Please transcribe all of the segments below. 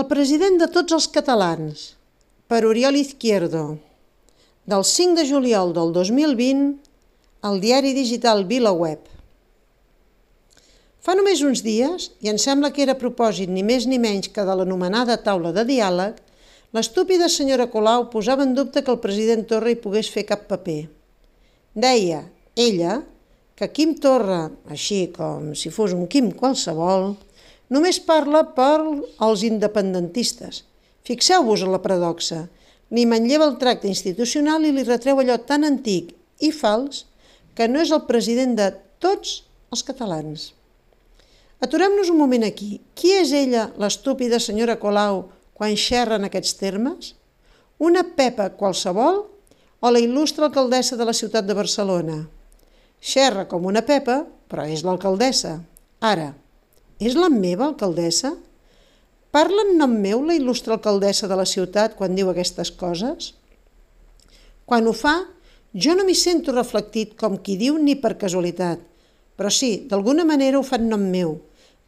El president de tots els catalans, per Oriol Izquierdo, del 5 de juliol del 2020, al diari digital VilaWeb. Fa només uns dies, i em sembla que era propòsit ni més ni menys que de l'anomenada taula de diàleg, l'estúpida senyora Colau posava en dubte que el president Torra hi pogués fer cap paper. Deia, ella, que Quim Torra, així com si fos un Quim qualsevol, Només parla per als independentistes. Fixeu-vos en la paradoxa. Li manlleva el tracte institucional i li retreu allò tan antic i fals que no és el president de tots els catalans. Aturem-nos un moment aquí. Qui és ella, l'estúpida senyora Colau, quan xerra en aquests termes? Una Pepa qualsevol o la il·lustre alcaldessa de la ciutat de Barcelona? Xerra com una Pepa, però és l'alcaldessa. Ara, és la meva alcaldessa? Parla en nom meu la il·lustre alcaldessa de la ciutat quan diu aquestes coses? Quan ho fa, jo no m'hi sento reflectit com qui diu ni per casualitat, però sí, d'alguna manera ho fa en nom meu,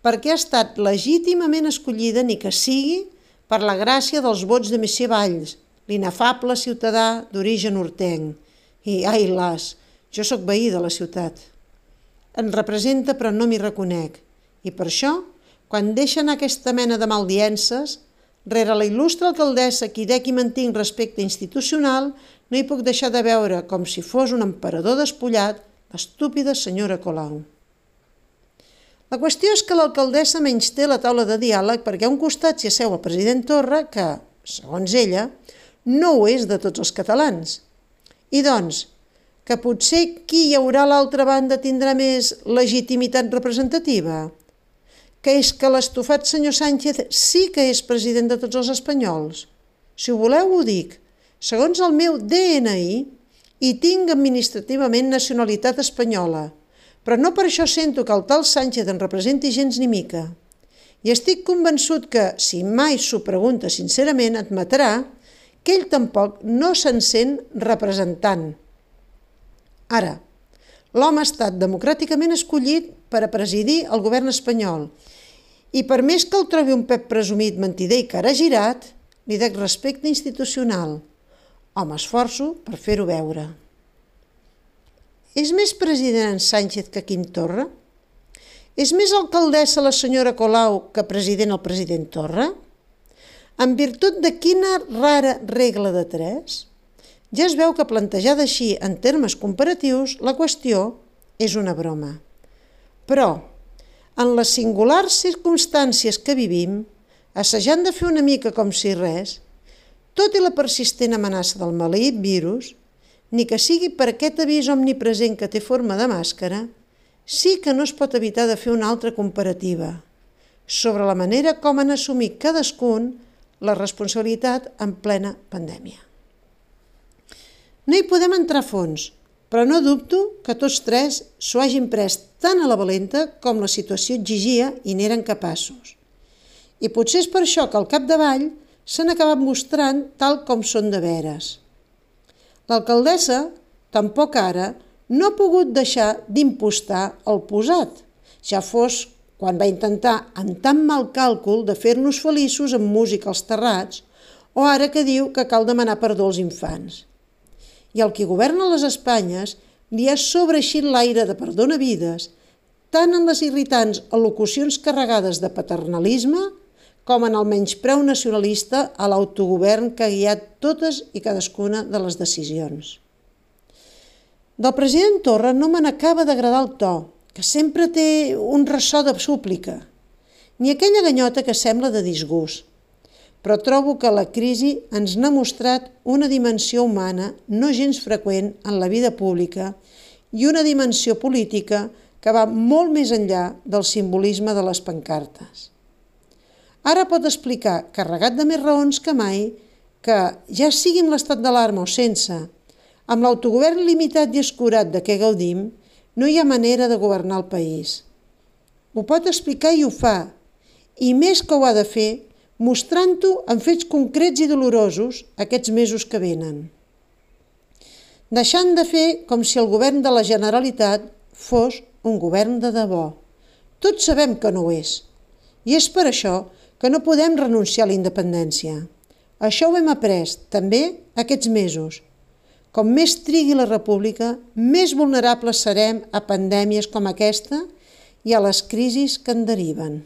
perquè ha estat legítimament escollida ni que sigui per la gràcia dels vots de Messi Valls, l'inefable ciutadà d'origen hortenc. I, ai, las, jo sóc veí de la ciutat. En representa però no m'hi reconec. I per això, quan deixen aquesta mena de maldiences, rere la il·lustre alcaldessa qui dec i mantinc respecte institucional, no hi puc deixar de veure, com si fos un emperador despullat, l'estúpida senyora Colau. La qüestió és que l'alcaldessa menys té la taula de diàleg perquè a un costat s'hi asseu el president Torra, que, segons ella, no ho és de tots els catalans. I doncs, que potser qui hi haurà a l'altra banda tindrà més legitimitat representativa? Que és que l'estofat senyor Sánchez sí que és president de tots els espanyols. Si ho voleu, ho dic. Segons el meu DNI, hi tinc administrativament nacionalitat espanyola, però no per això sento que el tal Sánchez en representi gens ni mica. I estic convençut que, si mai s'ho pregunta sincerament, admetrà que ell tampoc no se'n sent representant. Ara, l'home ha estat democràticament escollit per a presidir el govern espanyol i per més que el trobi un pep presumit mentider i cara girat, li dec respecte institucional o m'esforço per fer-ho veure. És més president en Sánchez que Quim Torra? És més alcaldessa la senyora Colau que president el president Torra? En virtut de quina rara regla de tres? Ja es veu que plantejada així en termes comparatius, la qüestió és una broma. Però, en les singulars circumstàncies que vivim, assajant de fer una mica com si res, tot i la persistent amenaça del maleït virus, ni que sigui per aquest avís omnipresent que té forma de màscara, sí que no es pot evitar de fer una altra comparativa sobre la manera com han assumit cadascun la responsabilitat en plena pandèmia. No hi podem entrar a fons, però no dubto que tots tres s'ho hagin pres tan a la valenta com la situació exigia i n'eren capaços. I potser és per això que al capdavall s'han acabat mostrant tal com són de veres. L'alcaldessa, tampoc ara, no ha pogut deixar d'impostar el posat, ja fos quan va intentar amb tan mal càlcul de fer-nos feliços amb música als terrats, o ara que diu que cal demanar perdó als infants i el qui governa les Espanyes li ha sobreeixit l'aire de perdona vides, tant en les irritants al·locucions carregades de paternalisme com en el menyspreu nacionalista a l'autogovern que ha guiat totes i cadascuna de les decisions. Del president Torra no me n'acaba d'agradar el to, que sempre té un ressò de súplica, ni aquella ganyota que sembla de disgust però trobo que la crisi ens n'ha mostrat una dimensió humana no gens freqüent en la vida pública i una dimensió política que va molt més enllà del simbolisme de les pancartes. Ara pot explicar, carregat de més raons que mai, que, ja sigui amb l'estat d'alarma o sense, amb l'autogovern limitat i escurat de què gaudim, no hi ha manera de governar el país. Ho pot explicar i ho fa, i més que ho ha de fer, mostrant-ho en fets concrets i dolorosos aquests mesos que venen. Deixant de fer com si el govern de la Generalitat fos un govern de debò. Tots sabem que no ho és. I és per això que no podem renunciar a la independència. Això ho hem après també aquests mesos. Com més trigui la república, més vulnerables serem a pandèmies com aquesta i a les crisis que en deriven.